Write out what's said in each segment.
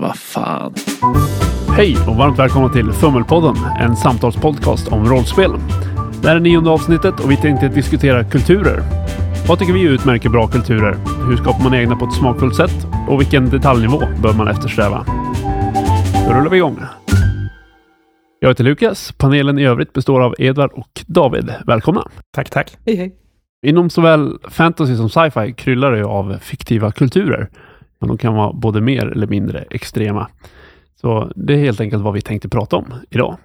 Vad fan. Hej och varmt välkomna till Fummelpodden, en samtalspodcast om rollspel. Det här är nionde avsnittet och vi tänkte diskutera kulturer. Vad tycker vi utmärker bra kulturer? Hur skapar man egna på ett smakfullt sätt? Och vilken detaljnivå bör man eftersträva? Då rullar vi igång. Jag heter Lukas. Panelen i övrigt består av Edvard och David. Välkomna! Tack, tack. Hej hej. Inom såväl fantasy som sci-fi kryllar det ju av fiktiva kulturer. Men de kan vara både mer eller mindre extrema. Så det är helt enkelt vad vi tänkte prata om idag.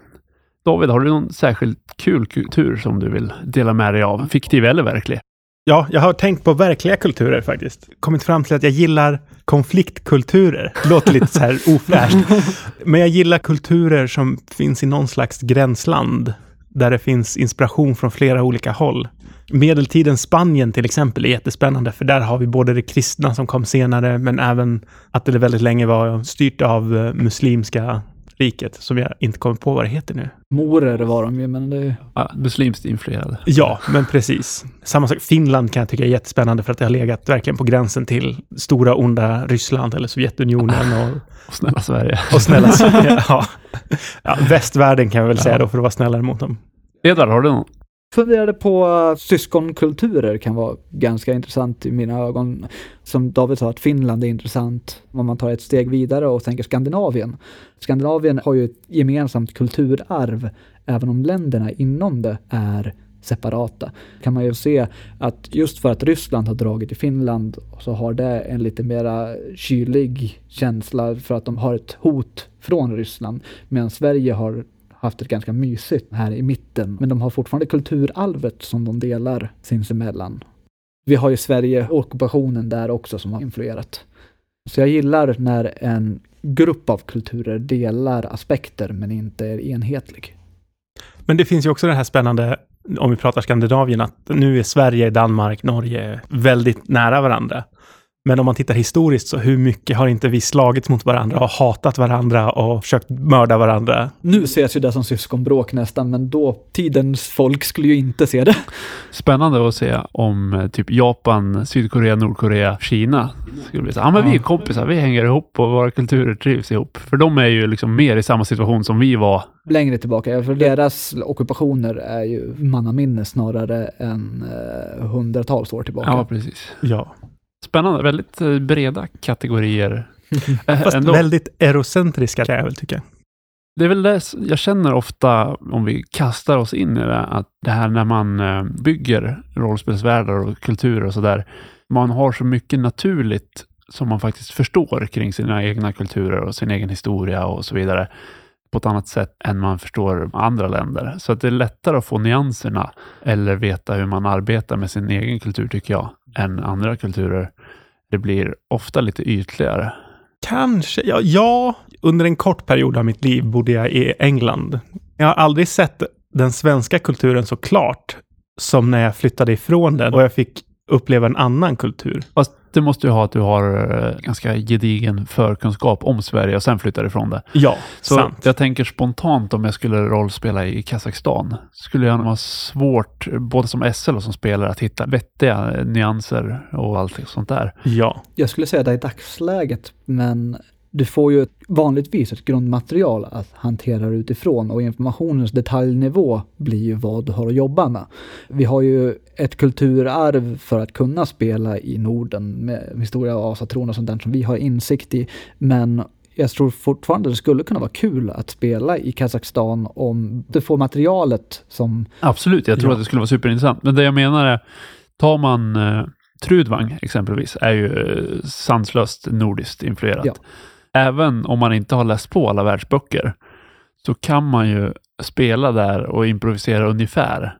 David, har du någon särskilt kul kultur som du vill dela med dig av? Fiktiv eller verklig? Ja, jag har tänkt på verkliga kulturer faktiskt. Kommit fram till att jag gillar konfliktkulturer. Låter lite så här ofräscht. Men jag gillar kulturer som finns i någon slags gränsland. Där det finns inspiration från flera olika håll. Medeltidens Spanien till exempel är jättespännande, för där har vi både det kristna som kom senare, men även att det väldigt länge var styrt av eh, muslimska riket, som jag inte kommer på vad det heter nu. Morer var de ju, men det... Ja, muslimskt influerade. Ja, men precis. Samma sak. Finland kan jag tycka är jättespännande för att det har legat verkligen på gränsen till stora onda Ryssland eller Sovjetunionen och, Och snälla Sverige. och snälla Sverige. Ja. Ja, västvärlden kan jag väl säga Ja. då för att vara snällare mot dem. Edvard, har du någon? Funderade på att syskonkulturer kan vara ganska intressant i mina ögon. Som David sa, att Finland är intressant om man tar ett steg vidare och tänker Skandinavien. Skandinavien har ju ett gemensamt kulturarv, även om länderna inom det är separata. Kan man ju se att just för att Ryssland har dragit i Finland så har det en lite mera kylig känsla för att de har ett hot från Ryssland. Medan Sverige har haft ett ganska mysigt här i mitten. Men de har fortfarande kulturarvet som de delar sinsemellan. Vi har ju Sverige och ockupationen där också som har influerat. Så jag gillar när en grupp av kulturer delar aspekter men inte är enhetlig. Men det finns ju också det här spännande, om vi pratar Skandinavien, att nu är Sverige, Danmark, Norge väldigt nära varandra. Men om man tittar historiskt så hur mycket har inte vi slagits mot varandra och hatat varandra och försökt mörda varandra? Nu ses ju det som syskonbråk nästan, men då tidens folk skulle ju inte se det. Spännande att se om eh, typ Japan, Sydkorea, Nordkorea, Kina skulle bli så. Ja, men vi är kompisar, vi hänger ihop och våra kulturer trivs ihop. För de är ju liksom mer i samma situation som vi var. Längre tillbaka, för deras ockupationer är ju mannaminne snarare än eh, hundratals år tillbaka. Ja, precis. Ja. Spännande. Väldigt eh, breda kategorier. Eh, Fast ändå. väldigt eurocentriska kan jag väl tycka. Det är väl det jag känner ofta om vi kastar oss in i det, att det här när man eh, bygger rollspelsvärldar och kulturer och sådär, man har så mycket naturligt som man faktiskt förstår kring sina egna kulturer och sin egen historia och så vidare på ett annat sätt än man förstår andra länder. Så att det är lättare att få nyanserna eller veta hur man arbetar med sin egen kultur tycker jag, än andra kulturer. Det blir ofta lite ytligare. Kanske, ja, ja, under en kort period av mitt liv bodde jag i England. Jag har aldrig sett den svenska kulturen så klart som när jag flyttade ifrån den och jag fick uppleva en annan kultur. Fast det måste ju ha att du har eh, ganska gedigen förkunskap om Sverige och sen flyttar ifrån det. Ja, Så sant. jag tänker spontant om jag skulle rollspela i Kazakstan, skulle jag ha svårt, både som SL och som spelare, att hitta vettiga nyanser och allt sånt där. Ja, Jag skulle säga det i dagsläget, men du får ju ett, vanligtvis ett grundmaterial att hantera utifrån och informationens detaljnivå blir ju vad du har att jobba med. Vi har ju ett kulturarv för att kunna spela i Norden med historia av asatron och sånt där som vi har insikt i, men jag tror fortfarande det skulle kunna vara kul att spela i Kazakstan om du får materialet som Absolut, jag tror Ja. att det skulle vara superintressant. Men det jag menar är, tar man eh, Trudvang exempelvis, är ju eh, sanslöst nordiskt influerat. Ja. Även om man inte har läst på alla världsböcker, så kan man ju spela där och improvisera ungefär.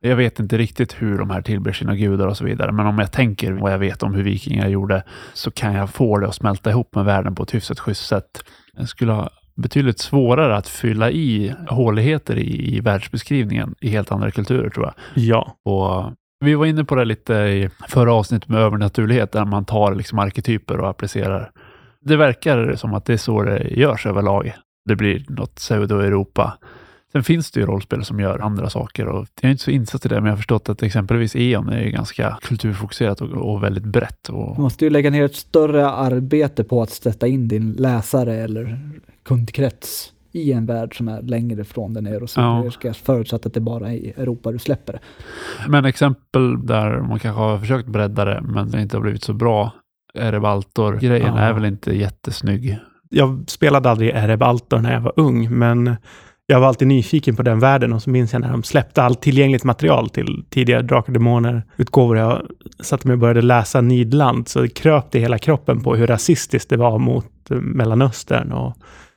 Jag vet inte riktigt hur de här tillber sina gudar och så vidare, men om jag tänker vad jag vet om hur vikingar gjorde, så kan jag få det att smälta ihop med världen på ett hyfsat schysst sätt. Jag skulle ha betydligt svårare att fylla i håligheter i, i världsbeskrivningen i helt andra kulturer tror jag. ja, Och vi var inne på det lite i förra avsnittet med övernaturlighet, där man tar liksom arketyper och applicerar. Det verkar som att det är så det görs överlag. Det blir något pseudo-Europa. Sen finns det ju rollspel som gör andra saker och jag är inte så insatt i det, men jag har förstått att exempelvis E.ON är ju ganska kulturfokuserat och, och väldigt brett. Och, Du måste ju lägga ner ett större arbete på att sätta in din läsare eller kundkrets i en värld som är längre från den europeiska, Ja. förutsatt att det bara är i Europa du släpper det. Men exempel där man kanske har försökt bredda det, men det inte har blivit så bra. Erebaltor-grejen Ja. är väl inte jättesnygg. Jag spelade aldrig Erebaltor när jag var ung, men jag var alltid nyfiken på den världen och så minns jag när de släppte allt tillgängligt material till tidigare Drakar och Demoner-utgåvor. Jag satte mig och började läsa Nidland, så det kröp det hela kroppen på hur rasistiskt det var mot eh, Mellanöstern. Och,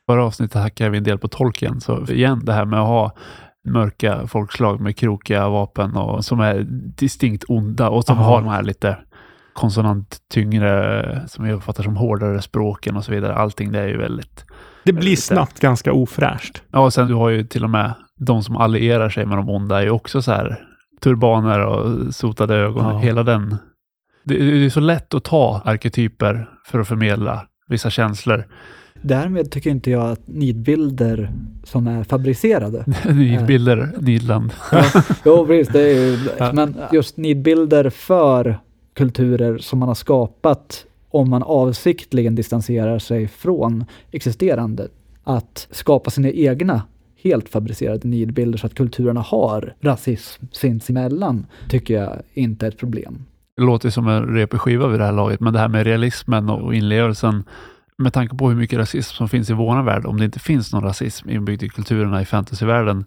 Förra avsnittet hackade vi en del på tolken, så igen det här med att ha mörka folkslag med krokiga vapen och som är distinkt onda och som Aha. har de här lite konsonant tyngre, som jag uppfattar som hårdare språken och så vidare. Allting det är ju väldigt... det blir Lite. snabbt ganska ofräscht. Ja, och sen du har ju till och med de som allierar sig med de onda är ju också så här turbaner och sotade ögon. Ja. Hela den. Det, det är så lätt att ta arketyper för att förmedla vissa känslor. Därmed tycker inte jag att nidbilder som är fabricerade Nidbilder, Nidland. Jo, precis. Det är ju, Ja. Men just nidbilder för kulturer som man har skapat om man avsiktligen distanserar sig från existerande. Att skapa sina egna helt fabricerade nidbilder så att kulturerna har rasism sinsemellan tycker jag inte är ett problem. Det låter som en repig skiva vid det här laget, men det här med realismen och inlevelsen med tanke på hur mycket rasism som finns i vår värld, om det inte finns någon rasism inbyggd i kulturerna i fantasyvärlden,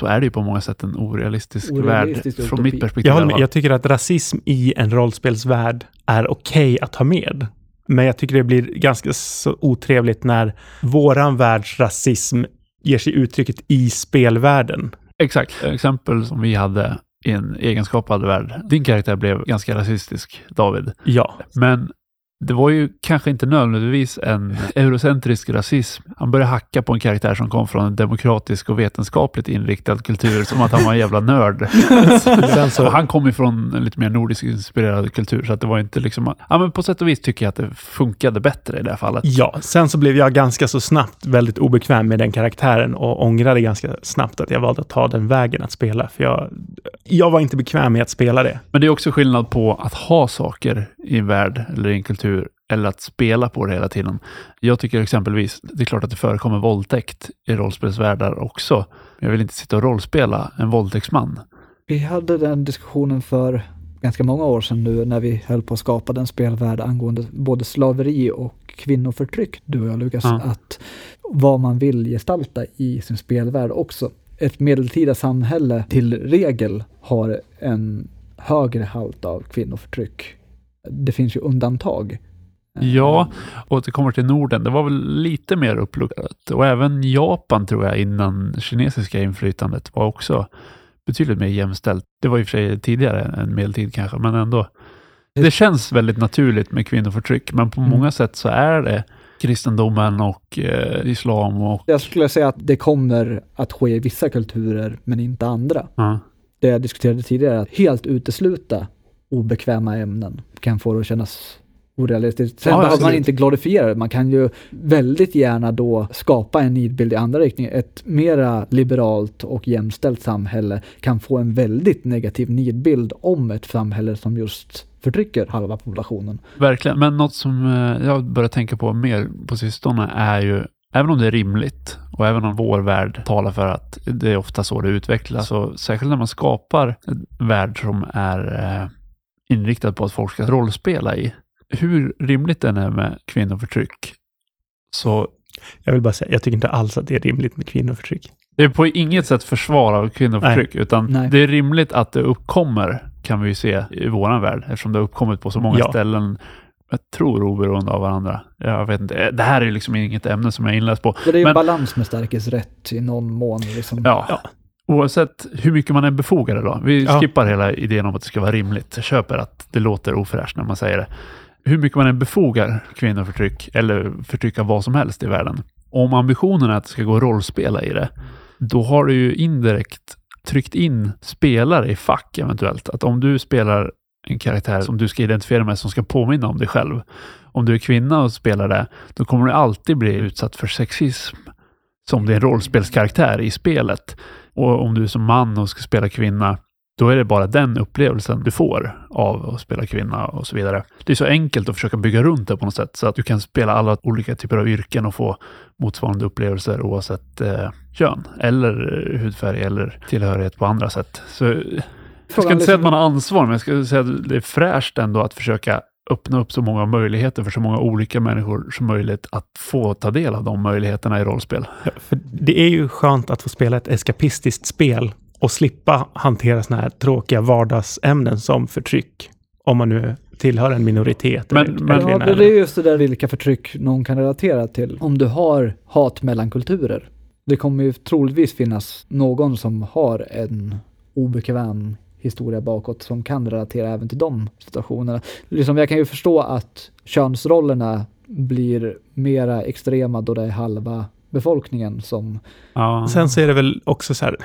så är det ju på många sätt en orealistisk, Orealistisk värld från mitt perspektiv. Jag, med. jag tycker att rasism i en rollspelsvärld är okej att ha med. Men jag tycker det blir ganska så otrevligt när våran världs rasism ger sig uttrycket i spelvärlden. Exakt. Exempel som vi hade i en egenskapad värld. Din karaktär blev ganska rasistisk, David. Ja, Men det var ju kanske inte nödvändigtvis en eurocentrisk rasism. Han började hacka på en karaktär som kom från en demokratisk och vetenskapligt inriktad kultur, som att han var en jävla nörd. Så- han kom ju från en lite mer nordisk inspirerad kultur, så att det var inte liksom... Ja, men på sätt och vis tycker jag att det funkade bättre i det här fallet. Ja, sen så blev jag ganska så snabbt väldigt obekväm med den karaktären och ångrade ganska snabbt att jag valde att ta den vägen att spela. För jag, jag var inte bekväm med att spela det. Men det är också skillnad på att ha saker i en värld eller i en kultur eller att spela på det hela tiden. Jag tycker exempelvis, det är klart att det förekommer våldtäkt i rollspelsvärldar också. Jag vill inte sitta och rollspela en våldtäktsman. Vi hade den diskussionen för ganska många år sedan nu när vi höll på att skapa den spelvärld angående både slaveri och kvinnoförtryck, du och jag Lukas, Ja. att vad man vill gestalta i sin spelvärld också. Ett medeltida samhälle till regel har en högre halt av kvinnoförtryck. Det finns ju undantag. Ja, och att det kommer till Norden, det var väl lite mer uppluckrat. Och även Japan tror jag innan kinesiska inflytandet var också betydligt mer jämställt. Det var i och för sig tidigare än medeltid kanske, men ändå. Det känns väldigt naturligt med kvinnoförtryck, men på Mm. många sätt så är det kristendomen och eh, islam och Jag skulle säga att det kommer att ske i vissa kulturer men inte andra. ja. det jag diskuterade tidigare, att helt utesluta obekväma ämnen kan få det att kännas orealistiskt. Sen Ja, behöver man inte glorifiera det. Man kan ju väldigt gärna då skapa en nidbild i andra riktningen. Ett mera liberalt och jämställt samhälle kan få en väldigt negativ nidbild om ett samhälle som just förtrycker halva populationen. Verkligen, men något som eh, jag börjar tänka på mer på sistone är ju, även om det är rimligt och även om vår värld talar för att det är ofta så det utvecklas, så särskilt när man skapar en värld som är eh, inriktad på att folk ska rollspela i, hur rimligt den är med kvinnoförtryck, så Jag vill bara säga, jag tycker inte alls att det är rimligt med kvinnoförtryck. det är på inget sätt försvar av kvinnoförtryck, utan Nej. det är rimligt att det uppkommer, kan vi ju se i våran värld, eftersom det har uppkommit på så många Ja. ställen, jag tror oberoende av varandra. Jag vet inte, det här är liksom inget ämne som jag är inläst på. Så det är ju Men- en balans med starkes rätt i någon mån. Liksom. Ja. Ja. Oavsett hur mycket man är befogad då. Vi Ja. skippar hela idén om att det ska vara rimligt. Jag köper att det låter ofräscht när man säger det. Hur mycket man än befogar kvinnoförtryck eller förtryck av vad som helst i världen. Om ambitionen är att det ska gå att rollspela i det, då har du ju indirekt tryckt in spelare i fack eventuellt. Att om du spelar en karaktär som du ska identifiera med som ska påminna om dig själv. Om du är kvinna och spelar det, då kommer du alltid bli utsatt för sexism. Som din rollspelskaraktär i spelet. Och om du är som man och ska spela kvinna, då är det bara den upplevelsen du får av att spela kvinna och så vidare. Det är så enkelt att försöka bygga runt det på något sätt så att du kan spela alla olika typer av yrken och få motsvarande upplevelser oavsett eh, kön eller hudfärg eller tillhörighet på andra sätt. Så jag ska inte säga att liksom- man har ansvar, men jag ska säga att det är fräscht ändå att försöka öppna upp så många möjligheter för så många olika människor som möjligt att få ta del av de möjligheterna i rollspel. Ja, för det är ju skönt att få spela ett eskapistiskt spel och slippa hantera såna här tråkiga vardagsämnen som förtryck. Om man nu tillhör en minoritet. Men- eller- men- eller Ja, det är just det där vilka förtryck någon kan relatera till. Om du har hat mellan kulturer. Det kommer ju troligtvis finnas någon som har en obekväm historia bakåt som kan relatera även till de situationerna. Liksom jag kan ju förstå att könsrollerna blir mera extrema då det är halva befolkningen som... Ja. Sen så är det väl också så här,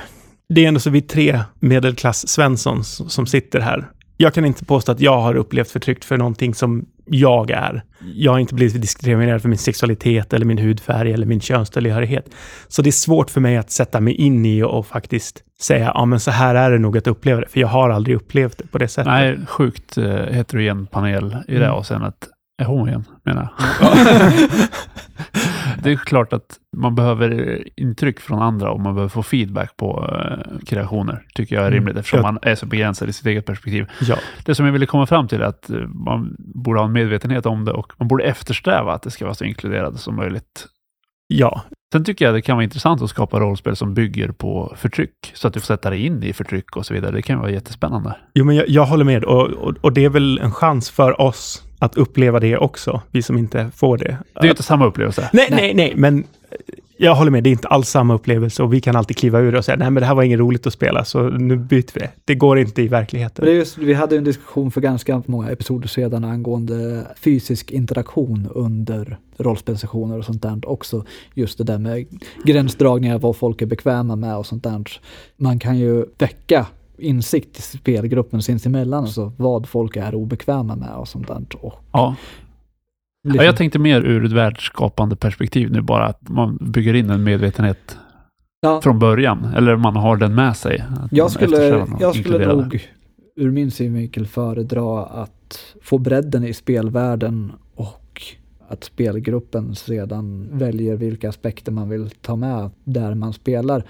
det är ändå så vi tre medelklass-Svenssons som sitter här. Jag kan inte påstå att jag har upplevt förtryck för någonting som jag är. Jag har inte blivit diskriminerad för min sexualitet eller min hudfärg eller min könstillhörighet. Så det är svårt för mig att sätta mig in i och faktiskt säga, ja men så här är det nog att uppleva det, för jag har aldrig upplevt det på det sättet. Nej, sjukt eh, heterogen panel i det Mm. avseendet. Är homogen, menar jag. det är klart att man behöver intryck från andra och man behöver få feedback på eh, kreationer, tycker jag är Mm. rimligt, eftersom man är så begränsad i sitt eget perspektiv. Ja, Det som jag ville komma fram till är att eh, man borde ha en medvetenhet om det och man borde eftersträva att det ska vara så inkluderande som möjligt. ja, Sen tycker jag det kan vara intressant att skapa rollspel som bygger på förtryck, så att du får sätta dig in i förtryck och så vidare. Det kan vara jättespännande. Jo, men jag, jag håller med och, och, och det är väl en chans för oss att uppleva det också, vi som inte får det. Det är ju inte samma upplevelse. Nej, nej, nej, men jag håller med. Det är inte alls samma upplevelse och vi kan alltid kliva ur och säga nej, men det här var inget roligt att spela, så nu byter vi. Det går inte i verkligheten. Det är just, vi hade en diskussion för ganska många episoder sedan angående fysisk interaktion under rollspelssessioner och sånt där också. Just det där med gränsdragningar, vad folk är bekväma med och sånt där. Man kan ju väcka insikt i spelgruppen sinsemellan, alltså vad folk är obekväma med och sånt där. Och Ja. liksom, Ja, jag tänkte mer ur ett världsskapande perspektiv nu bara, att man bygger in en medvetenhet ja, från början, eller man har den med sig. Jag skulle, jag skulle nog ur min synvinkel föredra att få bredden i spelvärlden och att spelgruppen sedan väljer vilka aspekter man vill ta med där man spelar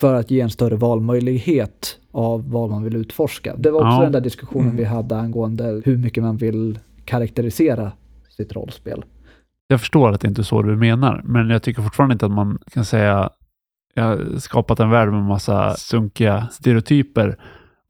för att ge en större valmöjlighet av vad man vill utforska. Det var också Ja. den där diskussionen Mm. vi hade angående hur mycket man vill karaktärisera sitt rollspel. Jag förstår att det inte är så du menar, men jag tycker fortfarande inte att man kan säga jag har skapat en värld med massa sunkiga stereotyper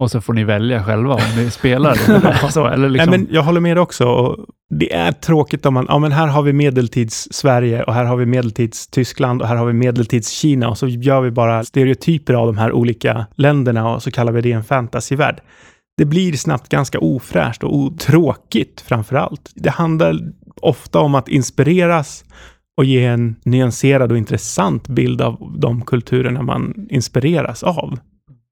och så får ni välja själva om ni spelar. eller, så, eller liksom, Nej, men jag håller med också. Det är tråkigt om man, ja men här har vi medeltids-Sverige och här har vi medeltids-Tyskland och här har vi medeltids-Kina och så gör vi bara stereotyper av de här olika länderna och så kallar vi det en fantasyvärld. Det blir snabbt ganska ofräscht och otråkigt framför allt. Det handlar ofta om att inspireras och ge en nyanserad och intressant bild av de kulturerna man inspireras av.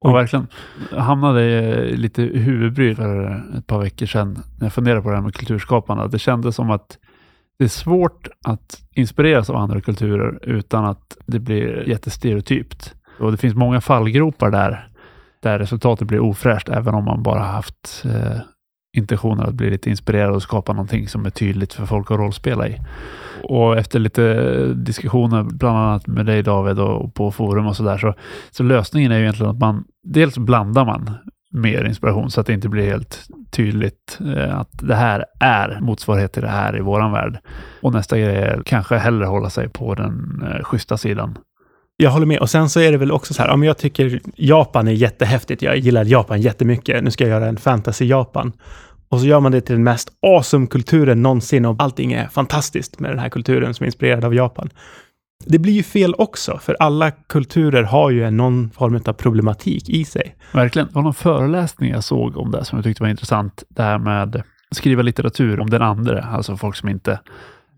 Ja, verkligen. Jag hamnade i lite huvudbry för ett par veckor sedan när jag funderade på det här med kulturskapande. Det kändes som att det är svårt att inspireras av andra kulturer utan att det blir jättestereotypt. Och det finns många fallgropar där, där resultatet blir ofräscht, även om man bara haft eh, intentioner att bli lite inspirerad och skapa någonting som är tydligt för folk att rollspela i. Och efter lite diskussioner, bland annat med dig David och på forum och sådär, så, så lösningen är ju egentligen att man, dels blandar man mer inspiration så att det inte blir helt tydligt eh, att det här är motsvarighet till det här i våran värld. Och nästa grej är kanske hellre hålla sig på den eh, schyssta sidan. Jag håller med. Och sen så är det väl också så här, om jag tycker Japan är jättehäftigt, jag gillar Japan jättemycket, nu ska jag göra en fantasy-Japan. Och så gör man det till den mest awesome kulturen någonsin och allting är fantastiskt med den här kulturen som är inspirerad av Japan. Det blir ju fel också, för alla kulturer har ju någon form av problematik i sig. Verkligen. Det var någon föreläsning jag såg om det som jag tyckte var intressant. Det här med skriva litteratur om den andra, alltså folk som inte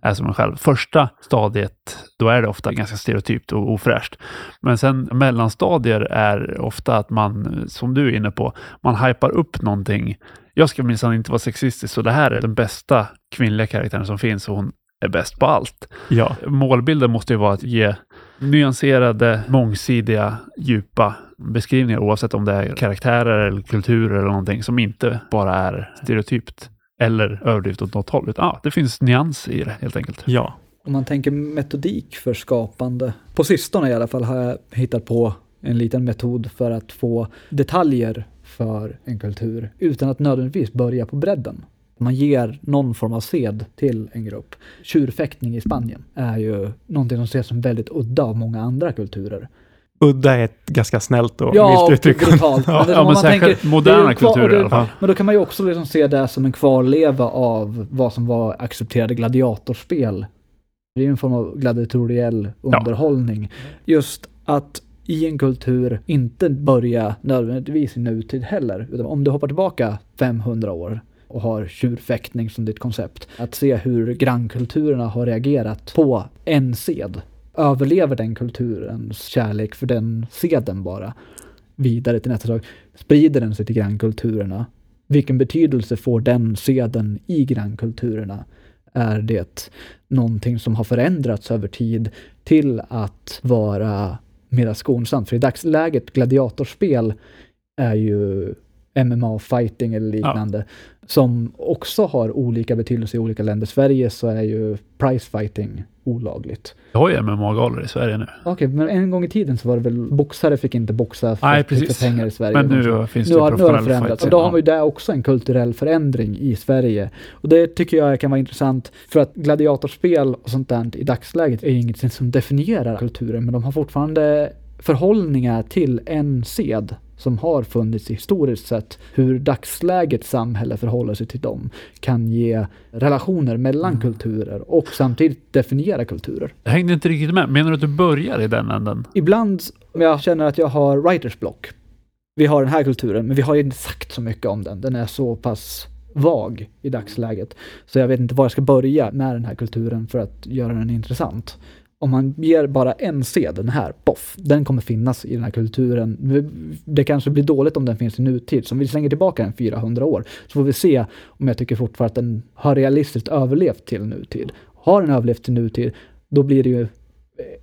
är som en själv. Första stadiet, då är det ofta ganska stereotypt och ofräscht. Men sen mellanstadier är ofta att man, som du är inne på, man hypar upp någonting. Jag ska minsann inte vara sexistisk, så det här är den bästa kvinnliga karaktären som finns och hon är bäst på allt. Ja, Målbilden måste ju vara att ge nyanserade, mångsidiga, djupa beskrivningar oavsett om det är karaktärer eller kulturer eller någonting som inte bara är stereotypt eller överdrivet åt något håll. Utan, ah, det finns nyans i det helt enkelt. Ja. Om man tänker metodik för skapande. På sistone i alla fall har jag hittat på en liten metod för att få detaljer för en kultur utan att nödvändigtvis börja på bredden. Man ger någon form av sed till en grupp. Tjurfäktning i Spanien är ju någonting som ses som väldigt udda av många andra kulturer. Udda är ett ganska snällt och Ja, milt uttryck. brutalt. Ja. det- Ja, men tänker- moderna kulturer i alla fall. Men då kan man ju också liksom se det som en kvarleva av vad som var accepterade gladiatorspel. Det är ju en form av gladiatoriell underhållning. Just att i en kultur inte börja nödvändigtvis i nutid heller. Utan om du hoppar tillbaka 500 år och har tjurfäktning som ditt koncept. Att se hur grannkulturerna har reagerat på en sed. Överlever den kulturens kärlek för den seden bara vidare till nästa sak? Sprider den sig till grannkulturerna? Vilken betydelse får den seden i grannkulturerna? Är det någonting som har förändrats över tid till att vara mera skonsamt? För i dagsläget, gladiatorspel är ju MMA fighting eller liknande som också har olika betydelse i olika länder. Sverige så är ju prize fighting olagligt. Vi har ju MMA-galor i Sverige nu. Okej, men en gång i tiden så var det väl boxare fick inte boxa för, Nej, för precis. pengar i Sverige. Men så. nu finns det nu har, nu har det förändrats. Och då har ju där också en kulturell förändring i Sverige. Och det tycker jag kan vara intressant för att gladiatorspel och sånt där i dagsläget är ju inget som definierar kulturen, men de har fortfarande förhållningar till en sed som har funnits historiskt sett, hur dagslägets samhälle förhåller sig till dem, kan ge relationer mellan Mm. kulturer och samtidigt definiera kulturer. Jag hängde inte riktigt med. Menar du att du börjar i den änden? Ibland om jag känner att jag har writers block. Vi har den här kulturen, men vi har ju inte sagt så mycket om den. Den är så pass vag i dagsläget. Så jag vet inte var jag ska börja med den här kulturen för att göra den intressant. Om man ger bara en sed, den här, poff, den kommer finnas i den här kulturen. Det kanske blir dåligt om den finns i nutid, så om vi slänger tillbaka den 400 år, så får vi se om jag tycker fortfarande att den har realistiskt överlevt till nutid. Har den överlevt till nutid, då blir det ju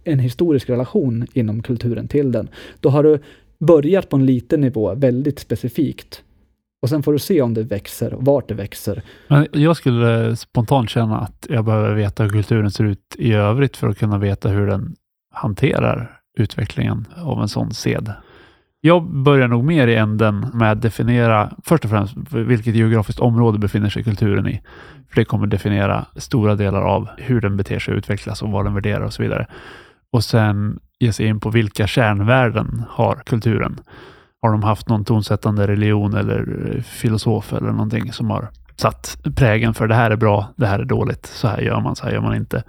en historisk relation inom kulturen till den. Då har du börjat på en liten nivå, väldigt specifikt. Och sen får du se om det växer och vart det växer. Men jag skulle spontant känna att jag behöver veta hur kulturen ser ut i övrigt för att kunna veta hur den hanterar utvecklingen av en sån sed. Jag börjar nog mer i änden med att definiera först och främst vilket geografiskt område befinner sig kulturen i. För det kommer definiera stora delar av hur den beter sig och utvecklas och vad den värderar och så vidare. Och sen ge sig in på vilka kärnvärden har kulturen. Har de haft någon tonsättande religion eller eh, filosof eller någonting som har satt prägen för det här är bra, det här är dåligt, så här gör man, så här gör man inte.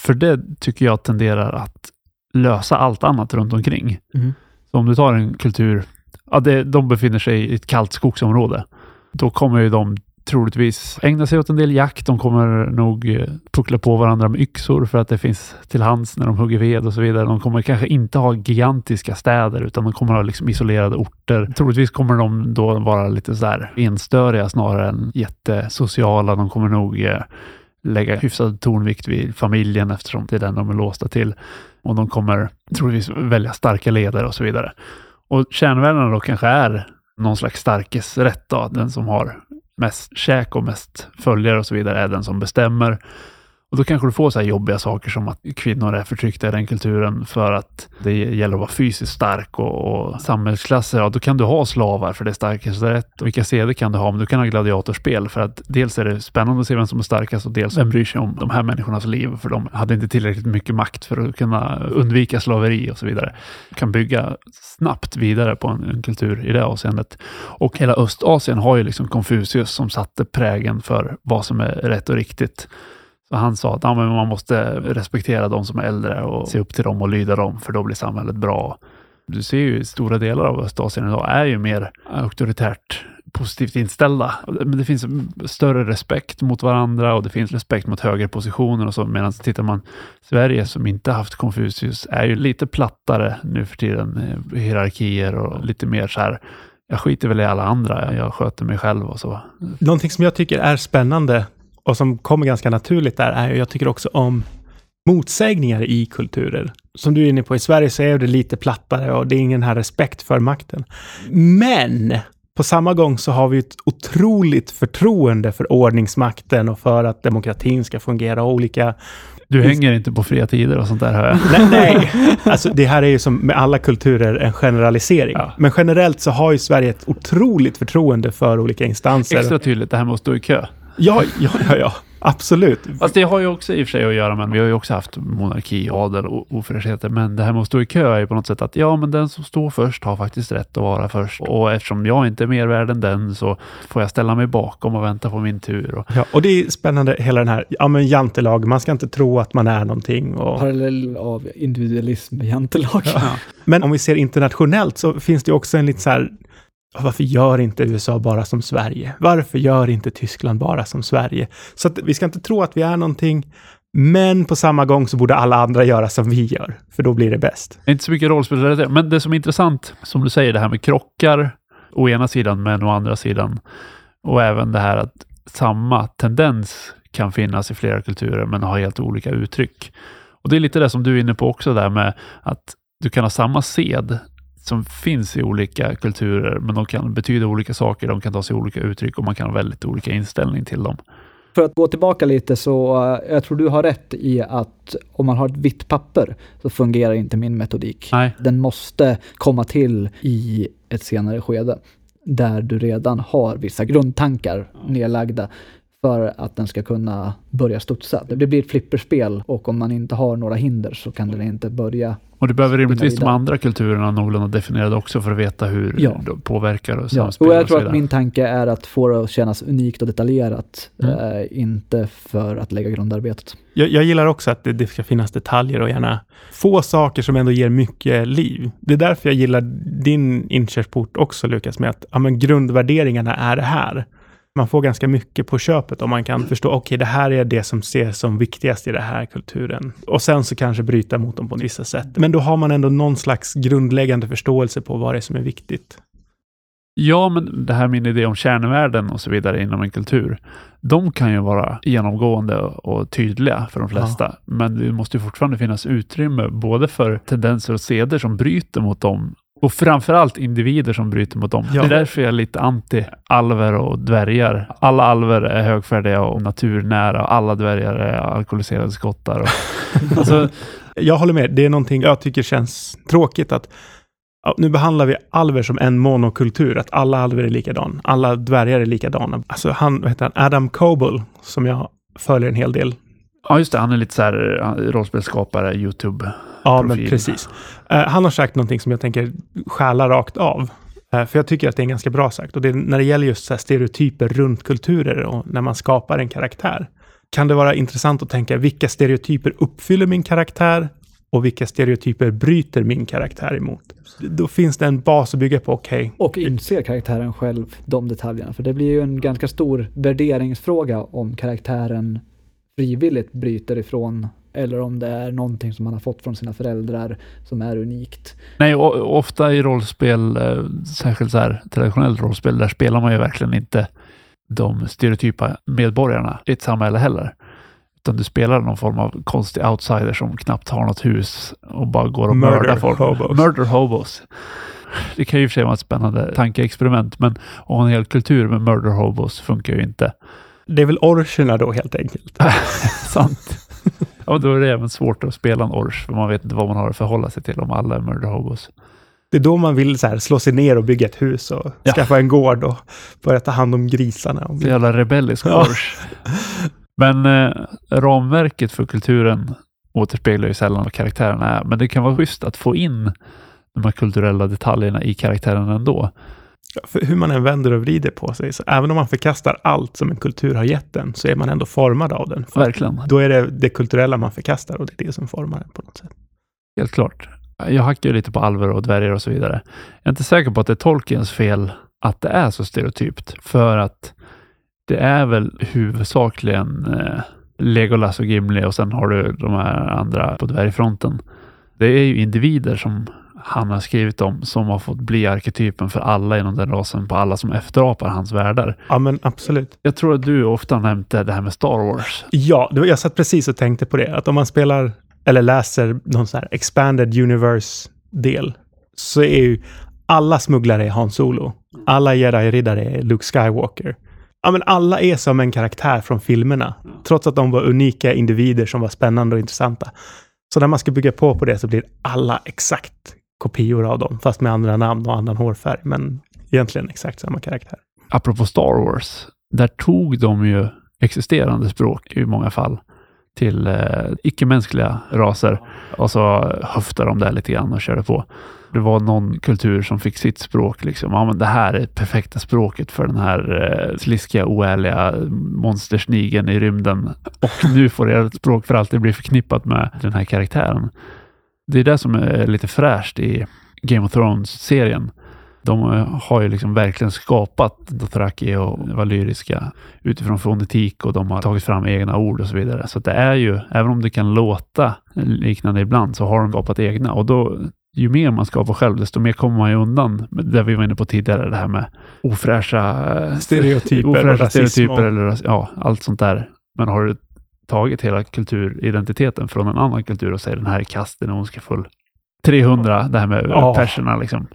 För det tycker jag tenderar att lösa allt annat runt omkring. Mm. Så om du tar en kultur, ja, det, de befinner sig i ett kallt skogsområde, då kommer ju de troligtvis ägna sig åt en del jakt. De kommer nog eh, puckla på varandra med yxor för att det finns till hands när de hugger ved och så vidare. De kommer kanske inte ha gigantiska städer utan de kommer ha liksom isolerade orter. Troligtvis kommer de då vara lite sådär enstöriga snarare än jättesociala. De kommer nog eh, lägga hyfsad tonvikt vid familjen eftersom det är den de är låsta till. Och de kommer troligtvis välja starka ledare och så vidare. Och kärnvärdena då kanske är någon slags starkes då, den som har mest käk och mest följare och så vidare är den som bestämmer. Och då kanske du får så här jobbiga saker som att kvinnor är förtryckta i den kulturen för att det gäller att vara fysiskt stark och, och samhällsklasser. Ja, då kan du ha slavar för det är starkast rätt. Och vilka seder kan du ha? Men du kan ha gladiatorspel för att dels är det spännande att se vem som är starkast och dels vem bryr sig om de här människornas liv för de hade inte tillräckligt mycket makt för att kunna undvika slaveri och så vidare. Du kan bygga snabbt vidare på en, en kultur i det avseendet. Och hela Östasien har ju liksom Konfucius som satte prägen för vad som är rätt och riktigt. Så han sa att ja, men man måste respektera de som är äldre och se upp till dem och lyda dem, för då blir samhället bra. Du ser ju stora delar av Östasien idag är ju mer auktoritärt positivt inställda. Men det finns större respekt mot varandra och det finns respekt mot högre positioner och så. Medan tittar man Sverige som inte haft Konfucius är ju lite plattare nu för tiden. Eh, hierarkier och lite mer så här. Jag skiter väl i alla andra. Jag sköter mig själv och så. Någonting som jag tycker är spännande och som kommer ganska naturligt där är ju, jag tycker också om motsägningar i kulturer. Som du är inne på, i Sverige så är det lite plattare och det är ingen här respekt för makten. Men på samma gång så har vi ett otroligt förtroende för ordningsmakten och för att demokratin ska fungera och olika Du hänger inte på fria tider och sånt där hör jag. Nej, nej. Alltså, det här är ju som med alla kulturer en generalisering. Ja. Men generellt så har ju Sverige ett otroligt förtroende för olika instanser. Extra tydligt det här med att stå i kö. Ja, ja, ja, ja. Absolut. Fast det har ju också i och för sig att göra med, vi har ju också haft monarki, adel och ofräschheter, men det här med att stå i kö är ju på något sätt att ja, men den som står först har faktiskt rätt att vara först. Och eftersom jag inte är mer värd än den så får jag ställa mig bakom och vänta på min tur. Och, Ja, och det är spännande, hela den här ja, men jantelag. Man ska inte tro att man är någonting. Och... Parallell av individualism med jantelag. Men om vi ser internationellt så finns det också en lite så här, varför gör inte USA bara som Sverige? Varför gör inte Tyskland bara som Sverige? Så att vi ska inte tro att vi är någonting, men på samma gång så borde alla andra göra som vi gör, för då blir det bäst. Det är inte så mycket rollspelsrelaterat, men det som är intressant, som du säger, det här med krockar å ena sidan, men å andra sidan. Och även det här att samma tendens kan finnas i flera kulturer, men ha helt olika uttryck. Och det är lite det som du är inne på också där med att du kan ha samma sed som finns i olika kulturer, men de kan betyda olika saker, de kan ta sig olika uttryck och man kan ha väldigt olika inställning till dem. För att gå tillbaka lite så, eh, jag tror du har rätt i att om man har ett vitt papper så fungerar inte min metodik. Nej, Den måste komma till i ett senare skede där du redan har vissa grundtankar nedlagda för att den ska kunna börja studsa. Det blir ett flipperspel och om man inte har några hinder så kan den inte börja. och du behöver rimligtvis de andra kulturerna någorlunda definierade också för att veta hur Ja. de påverkar och Ja. Och jag tror att min tanke är att få det att kännas unikt och detaljerat, Mm. eh, inte för att lägga grundarbetet. Jag, jag gillar också att det, det ska finnas detaljer och gärna få saker som ändå ger mycket liv. Det är därför jag gillar din inkörsport också, Lukas, med att ja, men grundvärderingarna är det här. Man får ganska mycket på köpet om man kan förstå, okej, det här är det som ses som viktigast i den här kulturen. Och sen så kanske bryta mot dem på vissa sätt. Men då har man ändå någon slags grundläggande förståelse på vad det är som är viktigt. Ja, men det här min idé om kärnvärden och så vidare inom en kultur, de kan ju vara genomgående och tydliga för de flesta. Men det måste ju fortfarande finnas utrymme både för tendenser och seder som bryter mot dem och framförallt individer som bryter mot dem. Ja. Det är därför jag är lite anti alver och dvärgar. Alla alver är högfärdiga och naturnära och alla dvärgar är alkoholiserade skottar. Och, alltså, Jag håller med. Det är någonting jag tycker känns tråkigt att nu behandlar vi alver som en monokultur, att alla alver är likadan. Alla dvärgar är likadana. Alltså han, vad heter han, Adam Coble, som jag följer en hel del. ja, just det. Han är lite så här rollspelsskapare, YouTube. Ja, men precis. Eh, han har sagt någonting som jag tänker stjäla rakt av. Eh, för jag tycker att det är ganska bra sagt. Och det är när det gäller just här stereotyper runt kulturer och när man skapar en karaktär. Kan det vara intressant att tänka vilka stereotyper uppfyller min karaktär och vilka stereotyper bryter min karaktär emot? Då finns det en bas att bygga på. Okej, Och inser karaktären själv de detaljerna. För det blir ju en ganska stor värderingsfråga om karaktären frivilligt bryter ifrån eller om det är någonting som man har fått från sina föräldrar som är unikt. Nej, ofta i rollspel, eh, särskilt så här traditionellt rollspel, där spelar man ju verkligen inte de stereotypa medborgarna i ett samhälle heller. Utan du spelar någon form av konstig outsider som knappt har något hus och bara går och Murder mördar folk. hobos. Murder hobos. Det kan ju i och för sig vara ett spännande tankeexperiment, men att ha en hel kultur med murder hobos funkar ju inte. det är väl orcherna då helt enkelt. Sant. Ja, då är det även svårt att spela en ors, för man vet inte vad man har att förhålla sig till om alla är murder hobos. Det är då man vill så här, slå sig ner och bygga ett hus och Ja. skaffa en gård och börja ta hand om grisarna. Så jävla rebellisk Ja. ors. Men eh, ramverket för kulturen återspeglar ju sällan vad karaktärerna är. Men det kan vara schysst att få in de här kulturella detaljerna i karaktären ändå. För hur man än vänder och vrider på sig, så även om man förkastar allt som en kultur har gett den, så är man ändå formad av den. För Verkligen. Då är det det kulturella man förkastar och det är det som formar den på något sätt. Helt klart. Jag hackar ju lite på alver och dvärgar och så vidare. Jag är inte säker på att det är Tolkiens fel att det är så stereotypt. För att det är väl huvudsakligen eh, Legolas och Gimli och sen har du de här andra på dvärgfronten. Det är ju individer som han har skrivit om som har fått bli arketypen för alla inom den rasen, på alla som efterapar hans världar. Ja, men absolut. Jag tror att du ofta nämnt det här med Star Wars. Ja, jag satt precis och tänkte på det. Att om man spelar eller läser någon sån här expanded universe-del så är ju alla smugglare är Han Solo. Alla jedi-riddare är Luke Skywalker. Ja, men alla är som en karaktär från filmerna. Trots att de var unika individer som var spännande och intressanta. Så när man ska bygga på på det så blir alla exakt kopior av dem, fast med andra namn och annan hårfärg. Men egentligen exakt samma karaktär. Apropå Star Wars, där tog de ju existerande språk i många fall till eh, icke-mänskliga raser och så höftade de där lite grann och körde på. Det var någon kultur som fick sitt språk. Liksom. Ja, men det här är det perfekta språket för den här eh, sliskiga, oärliga monstersnigen i rymden. Och nu får ert språk för alltid bli förknippat med den här karaktären. Det är det som är lite fräscht i Game of Thrones-serien. De eh, har ju liksom verkligen skapat Dothraki och valyriska utifrån fonetik och de har tagit fram egna ord och så vidare. Så det är ju, även om det kan låta liknande ibland, så har de skapat egna och då ju mer man skapar själv, desto mer kommer man ju undan det vi var inne på tidigare, det här med ofräscha Stereotyper ofräscha stereotyper och- eller ja, allt sånt där. Men har du tagit hela kulturidentiteten från en annan kultur och säger den här är kast, den är ondskefull. 300, det här med Ja. perserna liksom.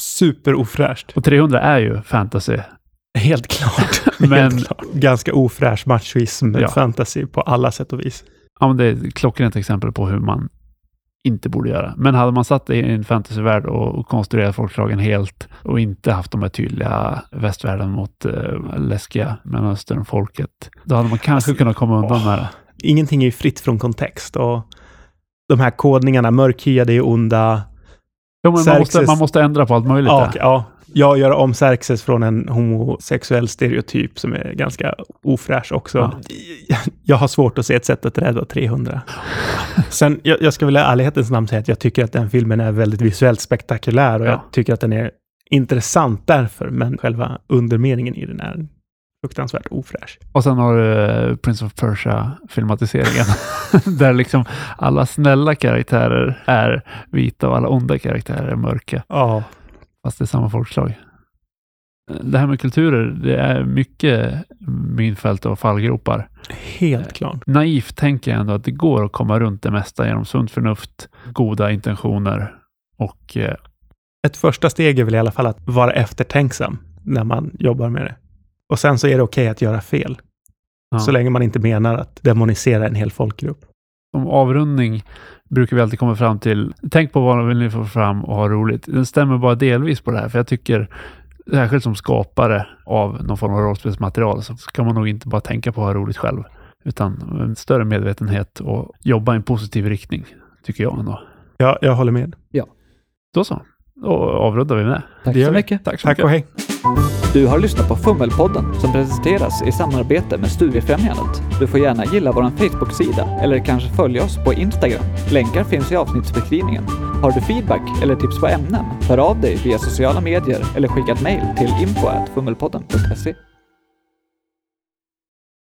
Superofräscht. Och 300 är ju fantasy. Helt klart. Men- Helt klart. Ganska ofräsch machoism, Ja. fantasy på alla sätt och vis. Ja, men det är ett klockrent exempel på hur man inte borde göra. Men hade man satt det i en fantasyvärld och, konstruerat folkslagen helt och inte haft de här tydliga västvärlden mot eh, läskiga Mellanöstern-folket, då hade man kanske Alltså, kunnat komma undan åh. med det. Ingenting är ju fritt från kontext och de här kodningarna, mörkhyade är onda. Jo, men man, måste, man måste ändra på allt möjligt. Ja, där. okej, ja. Jag gör om Xerxes från en homosexuell stereotyp som är ganska ofräsch också. Ja. Jag har svårt att se ett sätt att rädda 300. Sen, jag, jag ska väl i ärlighetens namn säga att jag tycker att den filmen är väldigt visuellt spektakulär och Ja. jag tycker att den är intressant därför, men själva undermeningen i den är fruktansvärt ofräsch. Och sen har du eh, Prince of Persia-filmatiseringen. där liksom alla snälla karaktärer är vita och alla onda karaktärer är mörka. Ja, Fast det är samma folkslag. Det här med kulturer, det är mycket minfält och fallgropar. helt klart. Naivt tänker jag ändå att det går att komma runt det mesta genom sunt förnuft, goda intentioner och eh, Ett första steg är väl i alla fall att vara eftertänksam när man jobbar med det. Och sen så är det okej att göra fel, ja. så länge man inte menar att demonisera en hel folkgrupp. Om avrundning brukar vi alltid komma fram till, tänk på vad vill ni få fram och ha roligt. Den stämmer bara delvis på det här, för jag tycker särskilt som skapare av någon form av rollspelsmaterial så ska man nog inte bara tänka på att ha roligt själv, utan en större medvetenhet och jobba i en positiv riktning, tycker jag ändå. Ja, jag håller med. Då så, då avrundar vi med det. Tack Det så mycket. Tack så Tack mycket. och hej. Du har lyssnat på Fummelpodden som presenteras i samarbete med Studiefrämjandet. Du får gärna gilla vår Facebook-sida eller kanske följa oss på Instagram. Länkar finns i avsnittsbeskrivningen. Har du feedback eller tips på ämnen? Hör av dig via sociala medier eller skicka ett mejl till info@fummelpodden.se.